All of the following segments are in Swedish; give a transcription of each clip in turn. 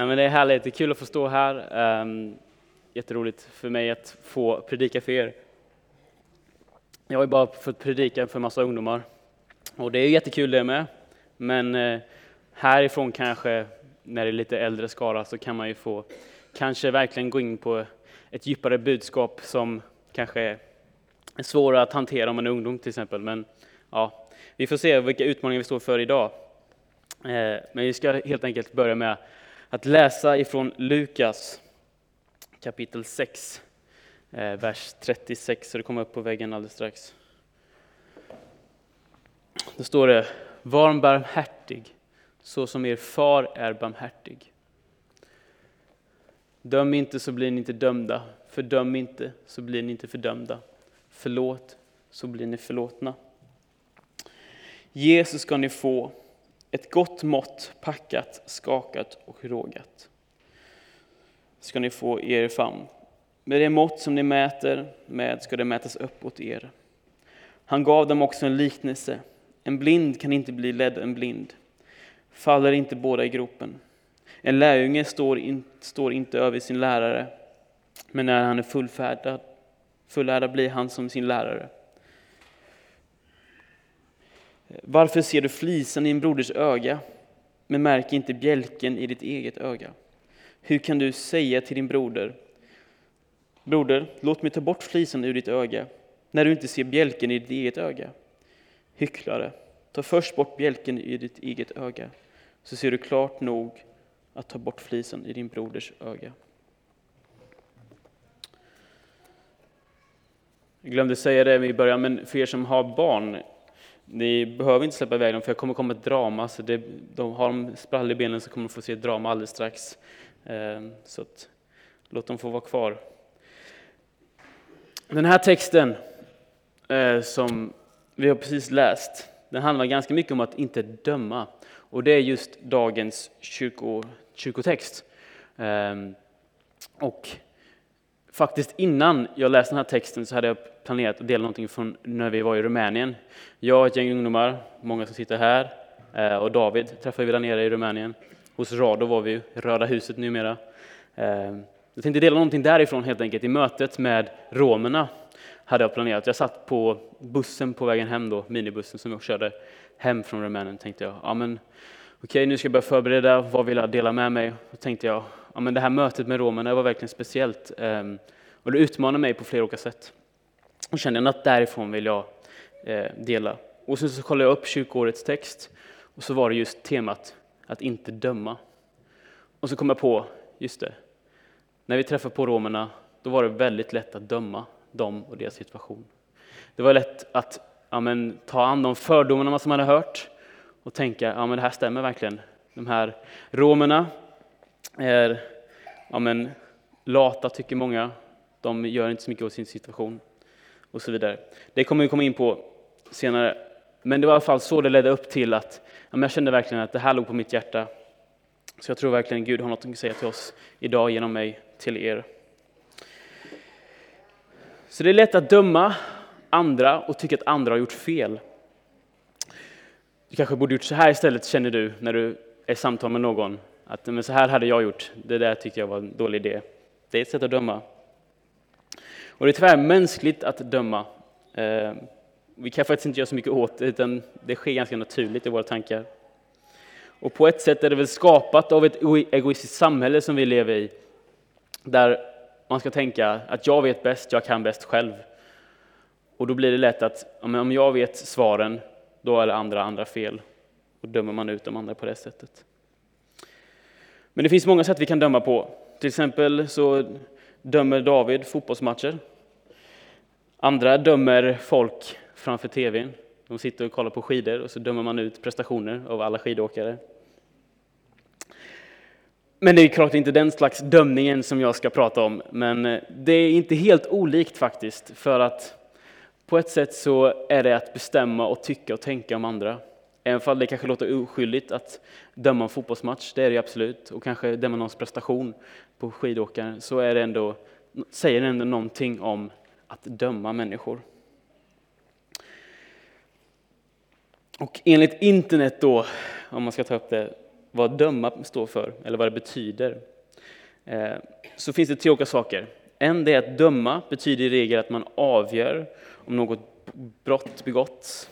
Ja, men det är härligt, det är kul att få stå här. Um, jätteroligt för mig att få predika för er. Jag har ju bara fått predika för en massa ungdomar och det är jättekul det med. Men uh, härifrån kanske, när det är lite äldre skara, så kan man ju få kanske verkligen gå in på ett djupare budskap som kanske är svårare att hantera om man är ungdom till exempel. Men ja, vi får se vilka utmaningar vi står för idag. Uh, men vi ska helt enkelt börja med att läsa ifrån Lukas kapitel 6, eh, vers 36, så det kommer upp på väggen alldeles strax. Då står det, var barmhärtig, så som er far är barmhärtig. Döm inte så blir ni inte dömda, fördöm inte så blir ni inte fördömda. Förlåt så blir ni förlåtna. Jesus ska ni få, ett gott mått, packat, skakat och rågat, ska ni få i er famn. Med det mått som ni mäter med ska det mätas upp åt er. Han gav dem också en liknelse. En blind kan inte bli ledd en blind. Faller inte båda i gropen? En lärjunge står, in, står inte över sin lärare, men när han är fullfärdad, fullärad blir han som sin lärare. Varför ser du flisen i en broders öga, men märker inte bjälken i ditt eget öga? Hur kan du säga till din broder, broder, låt mig ta bort flisen ur ditt öga, när du inte ser bjälken i ditt eget öga? Hycklare, ta först bort bjälken i ditt eget öga, så ser du klart nog att ta bort flisen i din broders öga. Jag glömde säga det i början, men för er som har barn, ni behöver inte släppa iväg dem, för jag kommer komma ett drama. Så det, de har de sprall i benen så kommer de få se ett drama alldeles strax. Ehm, så att, låt dem få vara kvar. Den här texten eh, som vi har precis läst, den handlar ganska mycket om att inte döma. Och det är just dagens kyrko, kyrkotext. Ehm, och faktiskt innan jag läste den här texten så hade jag planerat att dela någonting från när vi var i Rumänien. Jag och ett gäng ungdomar, många som sitter här, eh, och David träffade vi där nere i Rumänien. Hos Rado var vi, Röda huset numera. Eh, jag tänkte dela någonting därifrån helt enkelt. I mötet med romerna hade jag planerat. Jag satt på bussen på vägen hem då, minibussen som jag körde hem från Rumänien. Tänkte jag, ja men okej nu ska jag börja förbereda, vad vill jag dela med mig? Då tänkte jag, ja men det här mötet med romerna var verkligen speciellt. Ehm, och det utmanade mig på flera olika sätt. Och kände att därifrån vill jag eh, dela. Och sen så kollade jag upp kyrkoårets text och så var det just temat att inte döma. Och så kom jag på, just det, när vi träffade på romerna, då var det väldigt lätt att döma dem och deras situation. Det var lätt att ja, men, ta an de fördomarna som man hade hört och tänka, ja men det här stämmer verkligen. De här romerna är ja, men, lata, tycker många. De gör inte så mycket åt sin situation och så vidare. Det kommer vi komma in på senare. Men det var i alla fall så det ledde upp till att ja, jag kände verkligen att det här låg på mitt hjärta. Så jag tror verkligen Gud har något att säga till oss idag genom mig till er. Så det är lätt att döma andra och tycka att andra har gjort fel. Du kanske borde gjort så här istället, känner du, när du är i samtal med någon. Att men så här hade jag gjort, det där tyckte jag var en dålig idé. Det är ett sätt att döma. Och det är tyvärr mänskligt att döma. Eh, vi kan faktiskt inte göra så mycket åt det, utan det sker ganska naturligt i våra tankar. Och på ett sätt är det väl skapat av ett egoistiskt samhälle som vi lever i, där man ska tänka att jag vet bäst, jag kan bäst själv. Och då blir det lätt att om jag vet svaren, då är det andra andra fel. Och dömer man ut de andra på det sättet. Men det finns många sätt vi kan döma på. Till exempel så dömer David fotbollsmatcher. Andra dömer folk framför tvn. De sitter och kollar på skidor och så dömer man ut prestationer av alla skidåkare. Men det är klart inte den slags dömningen som jag ska prata om, men eh, det är inte helt olikt faktiskt, för att på ett sätt så är det att bestämma och tycka och tänka om andra. Även om det kanske låter oskyldigt att döma en fotbollsmatch, det är det absolut, och kanske döma någons prestation på skidåkaren, så är det ändå, säger det ändå någonting om att döma människor. Och enligt internet då, om man ska ta upp det, vad döma står för, eller vad det betyder, eh, så finns det tre olika saker. En det är att döma betyder i regel att man avgör om något brott begåtts.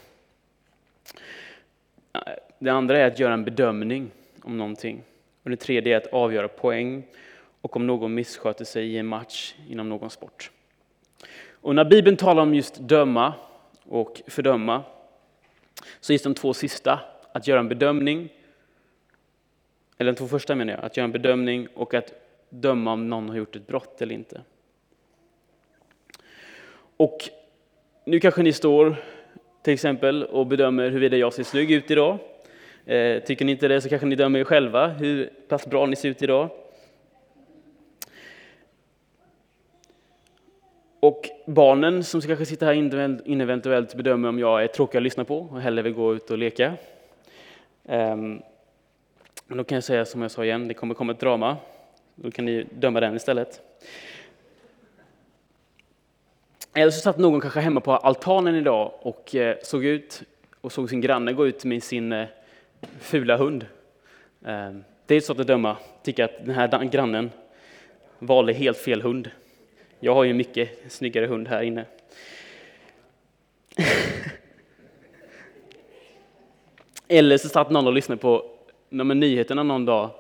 Det andra är att göra en bedömning om någonting. Och det tredje är att avgöra poäng och om någon missköter sig i en match inom någon sport. Och när Bibeln talar om just döma och fördöma så just de två sista att göra en bedömning, eller de två första menar jag, att göra en bedömning och att döma om någon har gjort ett brott eller inte. Och nu kanske ni står till exempel och bedömer huruvida jag ser snygg ut idag. Eh, tycker ni inte det så kanske ni dömer er själva hur pass bra ni ser ut idag. Och barnen som kanske sitter här inne eventuellt bedömer om jag är tråkig att lyssna på och hellre vill gå ut och leka. Um, då kan jag säga som jag sa igen, det kommer komma ett drama. Då kan ni döma den istället. Eller så satt någon kanske hemma på altanen idag och eh, såg ut och såg sin granne gå ut med sin eh, fula hund. Ehm, det är ett sätt att döma, tycka att den här grannen valde helt fel hund. Jag har ju en mycket snyggare hund här inne. Eller så satt någon och lyssnade på nyheterna någon dag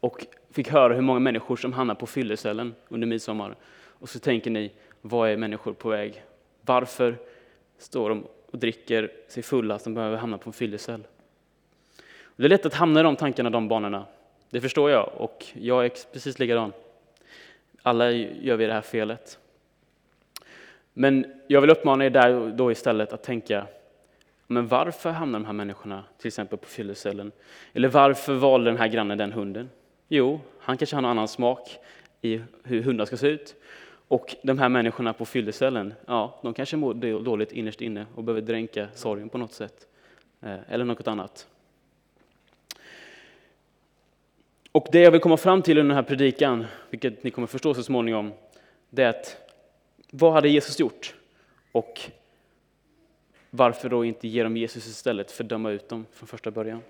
och fick höra hur många människor som hamnar på fyllecellen under midsommar. Och så tänker ni, vad är människor på väg? Varför står de och dricker sig fulla som behöver hamna på en fyllecell? Det är lätt att hamna i de tankarna, de banorna. Det förstår jag och jag är precis likadan. Alla gör vi det här felet. Men jag vill uppmana er där då istället att tänka, men varför hamnar de här människorna till exempel på fyllecellen? Eller varför valde den här grannen den hunden? Jo, han kanske har en annan smak i hur hundar ska se ut. Och de här människorna på fyllecellen, ja, de kanske mår dåligt innerst inne och behöver dränka sorgen på något sätt. Eh, eller något annat. Och det jag vill komma fram till i den här predikan, vilket ni kommer förstå så småningom, det är att vad hade Jesus gjort? Och varför då inte ge dem Jesus istället för att döma ut dem från första början?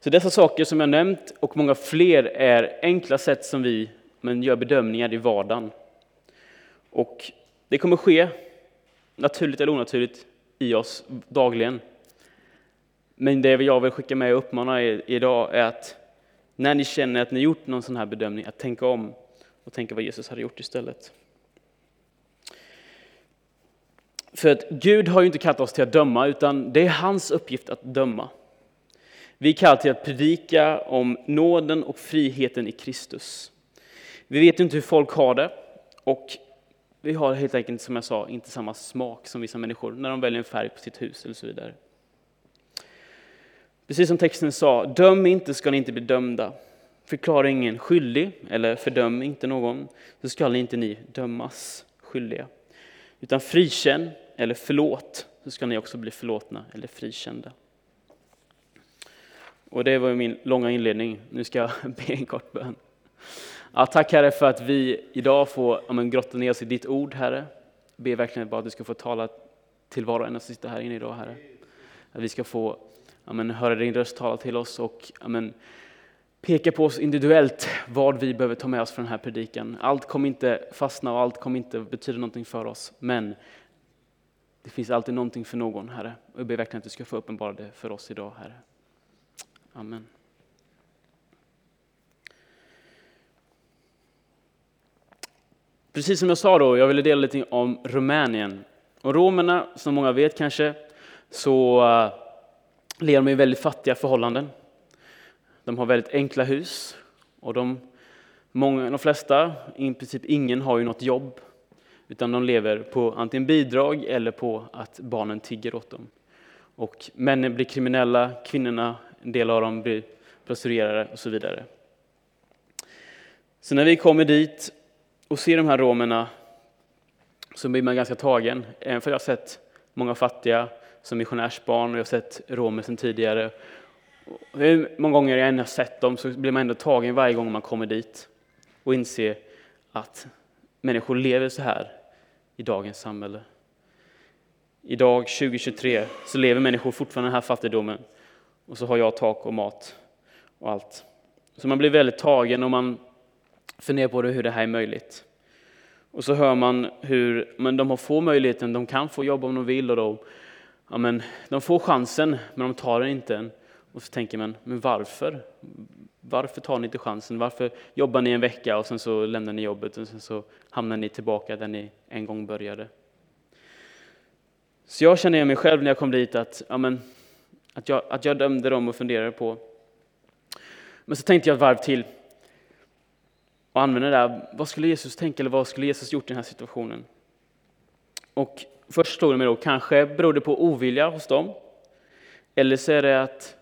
Så dessa saker som jag nämnt och många fler är enkla sätt som vi men gör bedömningar i vardagen. Och det kommer ske, naturligt eller onaturligt, i oss dagligen. Men det jag vill skicka med och uppmana er idag är att när ni känner att ni gjort någon sån här bedömning, att tänka om och tänka vad Jesus hade gjort istället. För att Gud har ju inte kallat oss till att döma, utan det är hans uppgift att döma. Vi kallar till att predika om nåden och friheten i Kristus. Vi vet inte hur folk har det och vi har helt enkelt, som jag sa, inte samma smak som vissa människor när de väljer en färg på sitt hus eller så vidare. Precis som texten sa, döm inte ska ni inte bli dömda. Förklara ingen skyldig eller fördöm inte någon, så skall inte ni dömas skyldiga. Utan frikänn eller förlåt, så ska ni också bli förlåtna eller frikända. Och det var min långa inledning. Nu ska jag be en kort bön. Ja, tack Herre för att vi idag får ja, grotta ner oss i ditt ord Herre. Jag ber verkligen bara att du ska få tala till var och en som sitter här inne idag Herre. Att vi ska få ja, men, höra din röst tala till oss och ja, men, peka på oss individuellt vad vi behöver ta med oss från den här predikan. Allt kommer inte fastna och allt kommer inte betyda någonting för oss. Men det finns alltid någonting för någon, Herre. Och jag ber verkligen att du ska få uppenbara det för oss idag, Herre. Amen. Precis som jag sa då, jag ville dela lite om Rumänien. Och romerna, som många vet kanske, så eh, lever de i väldigt fattiga förhållanden. De har väldigt enkla hus och de, många, de flesta, i princip ingen, har ju något jobb. Utan de lever på antingen bidrag eller på att barnen tigger åt dem. Och männen blir kriminella, kvinnorna, en del av dem blir prostituerade och så vidare. Så när vi kommer dit och ser de här romerna så blir man ganska tagen. Även för jag har sett många fattiga som missionärsbarn och jag har sett romer sedan tidigare. Hur många gånger jag än har sett dem så blir man ändå tagen varje gång man kommer dit och inser att människor lever så här i dagens samhälle. Idag, 2023, så lever människor fortfarande den här fattigdomen. och så har jag tak och mat och allt. Så man blir väldigt tagen och man funderar på det, hur det här är möjligt. Och så hör man hur men de har få möjligheten, de kan få jobba om de vill och de, ja, men, de får chansen men de tar den inte. Och så tänker man, men varför? Varför tar ni inte chansen? Varför jobbar ni en vecka och sen så lämnar ni jobbet och sen så hamnar ni tillbaka där ni en gång började? Så jag känner mig själv när jag kom dit att, ja, men, att, jag, att jag dömde dem och funderade på. Men så tänkte jag ett varv till och använder det där. Vad skulle Jesus tänka eller vad skulle Jesus gjort i den här situationen? Och först slog det mig då, kanske beror det på ovilja hos dem. Eller så är det att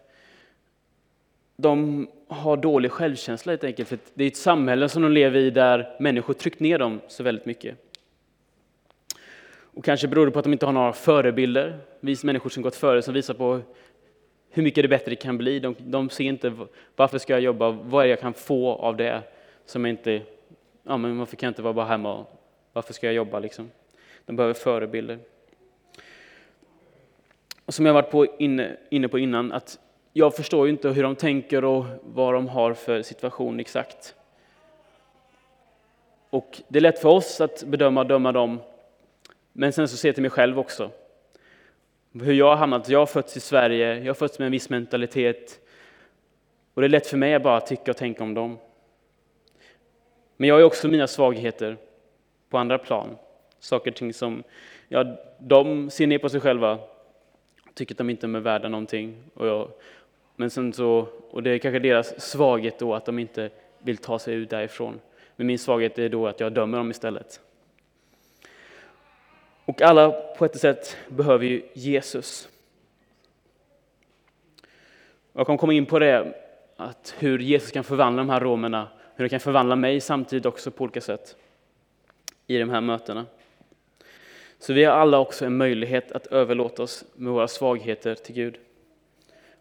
de har dålig självkänsla helt enkelt. För det är ett samhälle som de lever i där människor tryckt ner dem så väldigt mycket. Och kanske beror det på att de inte har några förebilder, vis människor som gått före som visar på hur mycket det bättre det kan bli. De, de ser inte varför ska jag jobba, vad är det jag kan få av det som inte, ja men varför kan jag inte vara bara hemma och varför ska jag jobba liksom? De behöver förebilder. Och som jag varit på inne, inne på innan, att jag förstår ju inte hur de tänker och vad de har för situation exakt. Och det är lätt för oss att bedöma och döma dem, men sen så ser jag till mig själv också. Hur jag har hamnat, jag har fötts i Sverige, jag har fötts med en viss mentalitet. Och det är lätt för mig att bara tycka och tänka om dem. Men jag har också mina svagheter på andra plan. Saker och ting som, ja, de ser ner på sig själva, tycker att de inte är värda någonting. Och jag, men sen så, och det är kanske deras svaghet då, att de inte vill ta sig ut därifrån. Men min svaghet är då att jag dömer dem istället. Och alla på ett sätt behöver ju Jesus. Jag kommer komma in på det, att hur Jesus kan förvandla de här romerna, hur det kan förvandla mig samtidigt också på olika sätt i de här mötena. Så vi har alla också en möjlighet att överlåta oss med våra svagheter till Gud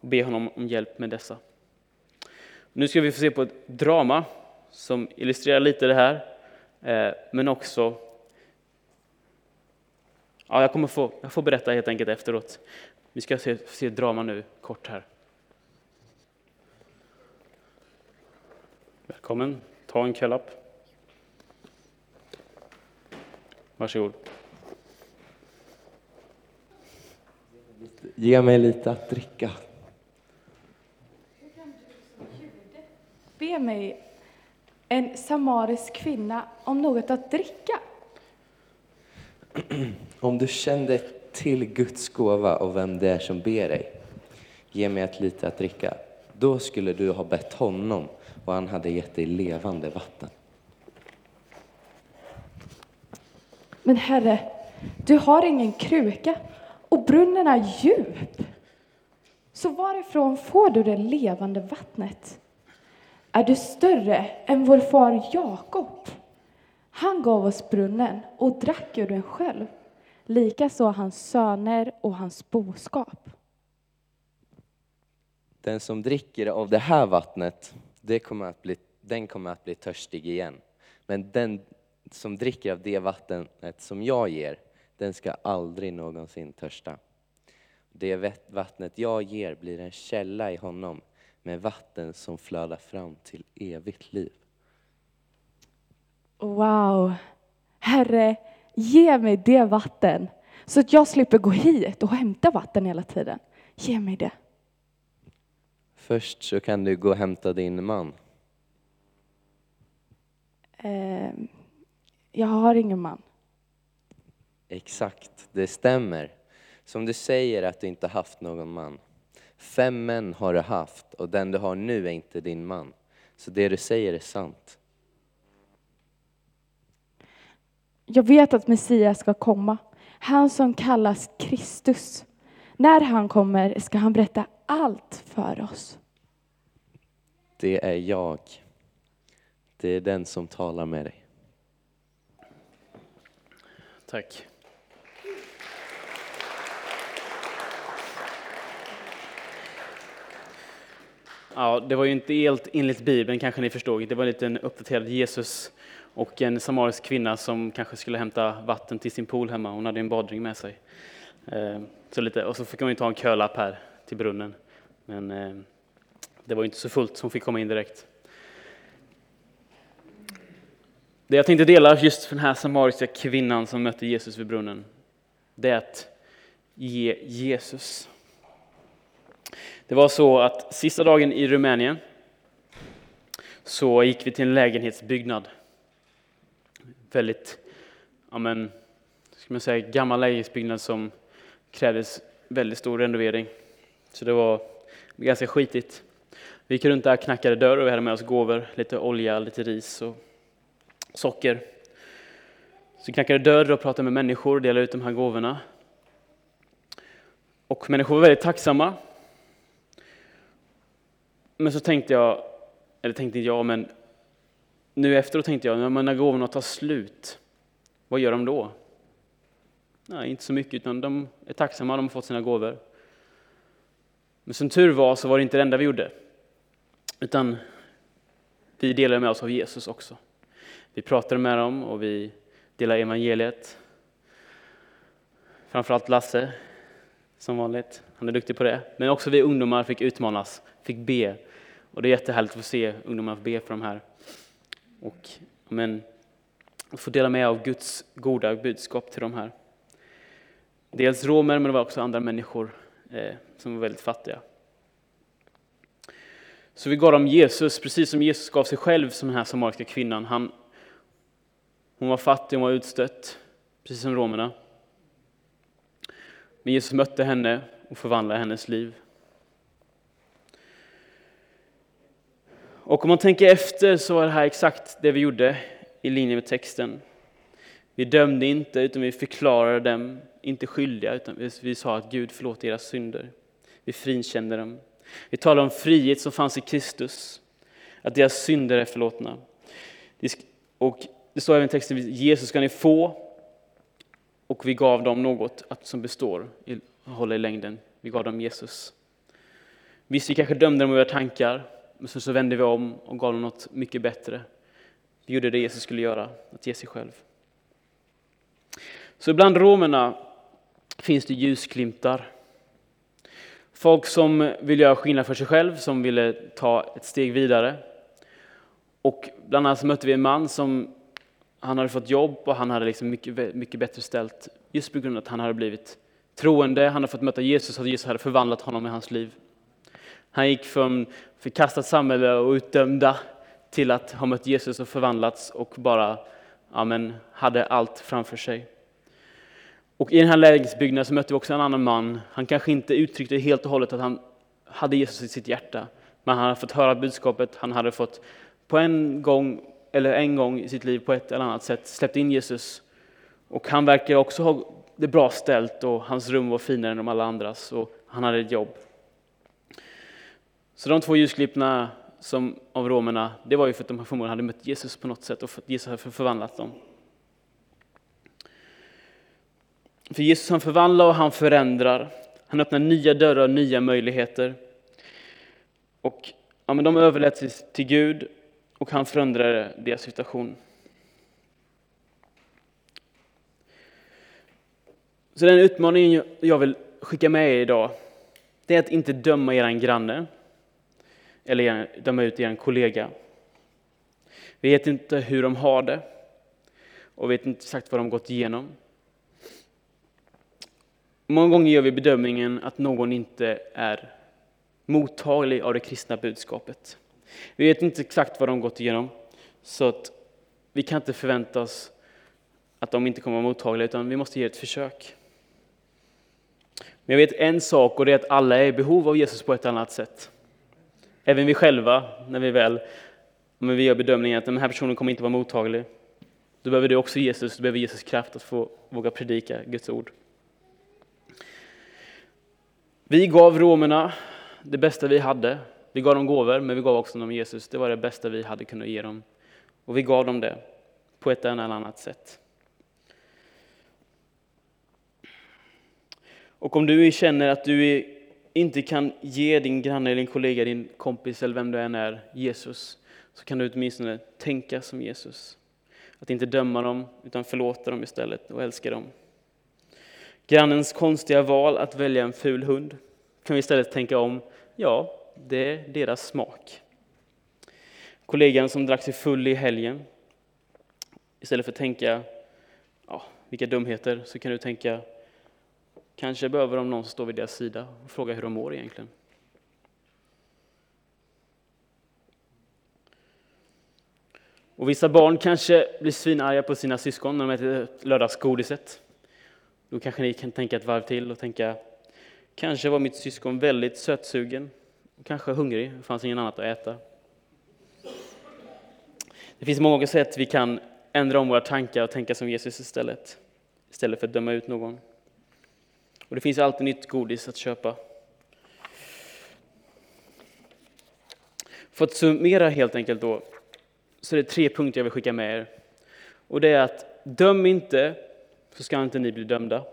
och be honom om hjälp med dessa. Nu ska vi få se på ett drama som illustrerar lite det här, eh, men också Ja, jag kommer få, jag får berätta helt enkelt efteråt. Vi ska se, se drama nu, kort här. Välkommen, ta en kölapp. Varsågod. Ge mig lite att dricka. Be mig, en samarisk kvinna, om något att dricka. Om du kände till Guds gåva och vem det är som ber dig, ge mig ett lite att dricka. Då skulle du ha bett honom och han hade gett dig levande vatten. Men Herre, du har ingen kruka och brunnen är djup. Så varifrån får du det levande vattnet? Är du större än vår far Jakob? Han gav oss brunnen och drack ur den själv, likaså hans söner och hans boskap. Den som dricker av det här vattnet, det kommer att bli, den kommer att bli törstig igen. Men den som dricker av det vattnet som jag ger, den ska aldrig någonsin törsta. Det vattnet jag ger blir en källa i honom med vatten som flödar fram till evigt liv. Wow! Herre, ge mig det vatten så att jag slipper gå hit och hämta vatten hela tiden. Ge mig det. Först så kan du gå och hämta din man. Eh, jag har ingen man. Exakt, det stämmer. Som du säger att du inte haft någon man. Fem män har du haft och den du har nu är inte din man. Så det du säger är sant. Jag vet att Messias ska komma, han som kallas Kristus. När han kommer ska han berätta allt för oss. Det är jag. Det är den som talar med dig. Tack. Ja, det var ju inte helt enligt Bibeln kanske ni förstod. Det var en liten uppdaterad Jesus och en samarisk kvinna som kanske skulle hämta vatten till sin pool hemma. Hon hade en badring med sig. Eh, så lite, och så fick hon ju ta en kölapp här till brunnen. Men eh, det var inte så fullt som fick komma in direkt. Det jag tänkte dela just för den här samariska kvinnan som mötte Jesus vid brunnen, det är att ge Jesus. Det var så att sista dagen i Rumänien så gick vi till en lägenhetsbyggnad. Väldigt, ja men, ska man säga, gammal lägenhetsbyggnad som krävdes väldigt stor renovering. Så det var ganska skitigt. Vi gick runt där, knackade dörr och vi hade med oss gåvor, lite olja, lite ris och socker. Så knackade dörr och pratade med människor och delade ut de här gåvorna. Och människor var väldigt tacksamma. Men så tänkte jag, eller tänkte inte jag, men nu efteråt tänkte jag, när gåvorna tar slut, vad gör de då? Nej, inte så mycket, utan de är tacksamma, de har fått sina gåvor. Men som tur var så var det inte det enda vi gjorde, utan vi delade med oss av Jesus också. Vi pratade med dem och vi delade evangeliet. Framförallt Lasse, som vanligt. Han är duktig på det. Men också vi ungdomar fick utmanas, fick be. Och det är jättehärligt att få se ungdomar be för de här. Och men, få dela med av Guds goda budskap till de här. Dels romer, men det var också andra människor eh, som var väldigt fattiga. Så vi gav dem Jesus, precis som Jesus gav sig själv som den här samariska kvinnan. Han, hon var fattig, hon var utstött, precis som romerna. Men Jesus mötte henne och förvandlade hennes liv. Och om man tänker efter så var det här exakt det vi gjorde i linje med texten. Vi dömde inte, utan vi förklarade dem inte skyldiga, utan vi sa att Gud förlåter deras synder. Vi frikände dem. Vi talade om frihet som fanns i Kristus, att deras synder är förlåtna. Och det står även i texten, Jesus ska ni få, och vi gav dem något som består, håller i längden. Vi gav dem Jesus. Visst, vi kanske dömde dem i våra tankar, men så, så vände vi om och gav dem något mycket bättre. Vi gjorde det Jesus skulle göra, att ge sig själv. Så bland romerna finns det ljusglimtar. Folk som vill göra skillnad för sig själv, som ville ta ett steg vidare. Och bland annat mötte vi en man som han hade fått jobb och han hade liksom mycket, mycket bättre ställt just på grund av att han hade blivit troende, han hade fått möta Jesus och Jesus hade förvandlat honom i hans liv. Han gick från förkastat samhälle och utdömda till att ha mött Jesus och förvandlats och bara amen, hade allt framför sig. Och I den här lägenhetsbyggnaden så mötte vi också en annan man. Han kanske inte uttryckte helt och hållet att han hade Jesus i sitt hjärta, men han hade fått höra budskapet, han hade fått på en gång, eller en gång i sitt liv på ett eller annat sätt släppt in Jesus. Och han verkar också ha det bra ställt och hans rum var finare än de alla andras och han hade ett jobb. Så de två ljusklippna som av romerna, det var ju för att de förmodligen hade mött Jesus på något sätt och för att Jesus hade förvandlat dem. För Jesus han förvandlar och han förändrar. Han öppnar nya dörrar och nya möjligheter. Och ja, men de överlät till Gud och han förändrade deras situation. Så den utmaningen jag vill skicka med er idag, det är att inte döma er granne eller döma ut er kollega. Vi vet inte hur de har det och vet inte exakt vad de gått igenom. Många gånger gör vi bedömningen att någon inte är mottaglig av det kristna budskapet. Vi vet inte exakt vad de gått igenom, så att vi kan inte förvänta oss att de inte kommer vara mottagliga, utan vi måste ge ett försök. Men jag vet en sak, och det är att alla är i behov av Jesus på ett annat sätt. Även vi själva, när vi väl men vi gör bedömningen att den här personen kommer inte vara mottaglig. Då behöver du också Jesus, du behöver Jesus kraft att få våga predika Guds ord. Vi gav romerna det bästa vi hade. Vi gav dem gåvor, men vi gav också dem Jesus. Det var det bästa vi hade kunnat ge dem. Och vi gav dem det på ett eller annat sätt. Och om du känner att du inte kan ge din granne, din kollega, din kompis eller vem du än är Jesus, så kan du åtminstone tänka som Jesus. Att inte döma dem, utan förlåta dem istället och älska dem. Grannens konstiga val att välja en ful hund kan vi istället tänka om. ja, det är deras smak. Kollegan som drack sig full i helgen, istället för att tänka ja, vilka dumheter, så kan du tänka kanske behöver de någon som står vid deras sida och fråga hur de mår egentligen. Och vissa barn kanske blir svinarga på sina syskon när de äter lördagsgodiset. Då kanske ni kan tänka ett varv till och tänka, kanske var mitt syskon väldigt sötsugen, och kanske hungrig, det fanns ingen annat att äta. Det finns många sätt vi kan ändra om våra tankar och tänka som Jesus istället, istället för att döma ut någon. Och det finns alltid nytt godis att köpa. För att summera helt enkelt då, så är det tre punkter jag vill skicka med er. Och det är att döm inte, så ska inte ni bli dömda.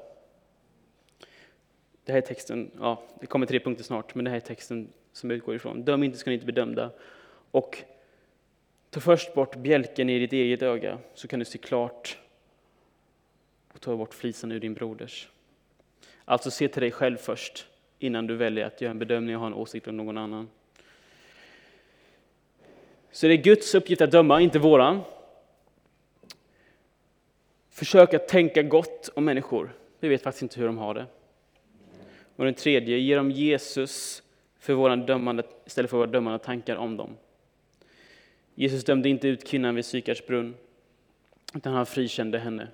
Det här är texten, ja, det kommer tre punkter snart, men det här är texten som jag utgår ifrån. Döm inte, ska ni inte bli dömda. Och ta först bort bjälken i ditt eget öga, så kan du se klart och ta bort flisen ur din broders. Alltså se till dig själv först, innan du väljer att göra en bedömning och ha en åsikt om någon annan. Så det är Guds uppgift att döma, inte våran. Försök att tänka gott om människor. Vi vet faktiskt inte hur de har det. Och den tredje, ge dem Jesus för våra dömande, istället för våra dömande tankar om dem. Jesus dömde inte ut kvinnan vid Sykars brunn, utan han frikände henne.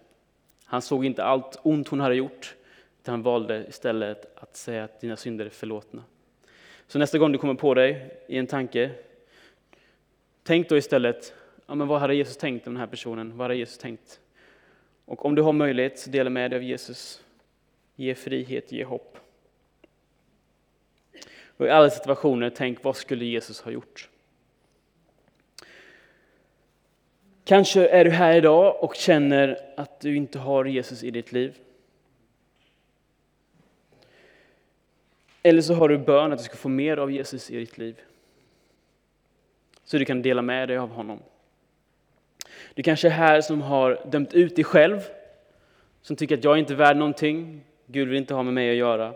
Han såg inte allt ont hon hade gjort, utan han valde istället att säga att dina synder är förlåtna. Så nästa gång du kommer på dig i en tanke, tänk då istället, ja, men vad hade Jesus tänkt om den här personen? Vad hade Jesus tänkt? Och om du har möjlighet, så dela med dig av Jesus. Ge frihet, ge hopp. Och i alla situationer, tänk vad skulle Jesus ha gjort? Kanske är du här idag och känner att du inte har Jesus i ditt liv. Eller så har du bön att du ska få mer av Jesus i ditt liv. Så du kan dela med dig av honom. Du kanske är här som har dömt ut dig själv, som tycker att jag inte är värd någonting, Gud vill inte ha med mig att göra.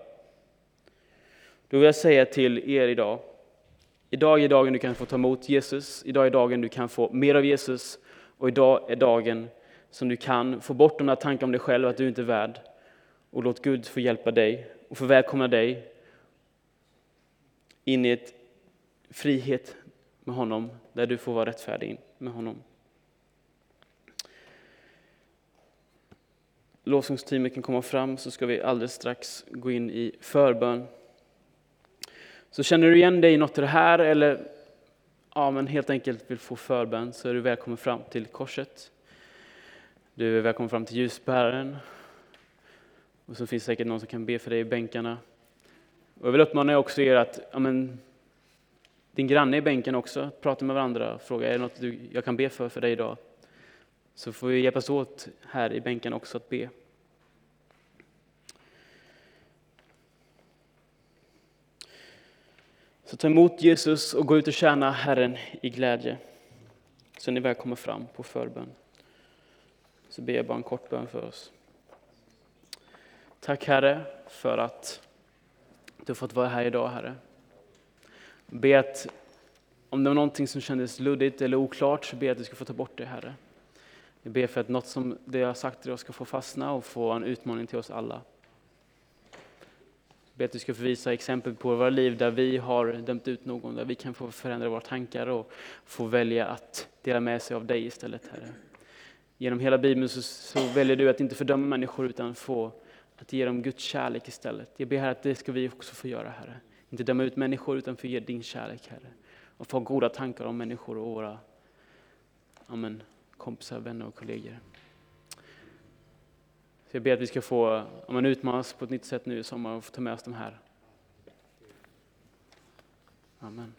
Då vill jag säga till er idag, idag är dagen du kan få ta emot Jesus, idag är dagen du kan få mer av Jesus och idag är dagen som du kan få bort de där tankarna om dig själv, att du inte är värd. Och låt Gud få hjälpa dig och få välkomna dig in i ett frihet med honom, där du får vara rättfärdig med honom. Lovsångsteamet kan komma fram så ska vi alldeles strax gå in i förbön. Så känner du igen dig i något av det här eller ja, men helt enkelt vill få förbön så är du välkommen fram till korset. Du är välkommen fram till ljusbäraren. Och så finns det säkert någon som kan be för dig i bänkarna. Och jag vill uppmana också er att ja, men, din granne i bänken också, prata med varandra, och fråga är det något du, jag kan be för för dig idag? Så får vi hjälpas åt här i bänken också att be. Så ta emot Jesus och gå ut och tjäna Herren i glädje. Så ni väl kommer fram på förbön. Så ber jag bara en kort bön för oss. Tack Herre för att du har fått vara här idag Herre. Be att om det var någonting som kändes luddigt eller oklart så ber jag att du ska få ta bort det Herre. Jag ber för att något som det jag har sagt till oss ska få fastna och få en utmaning till oss alla. Jag ber att du ska få visa exempel på våra liv där vi har dömt ut någon, där vi kan få förändra våra tankar och få välja att dela med sig av dig istället Herre. Genom hela Bibeln så, så väljer du att inte fördöma människor utan få att ge dem Guds kärlek istället. Jag ber att det ska vi också få göra Herre. Inte döma ut människor utan få ge din kärlek Herre. Och få goda tankar om människor och våra amen, kompisar, vänner och kollegor. Så jag ber att vi ska få amen, utmanas på ett nytt sätt nu i sommar och få ta med oss de här. Amen.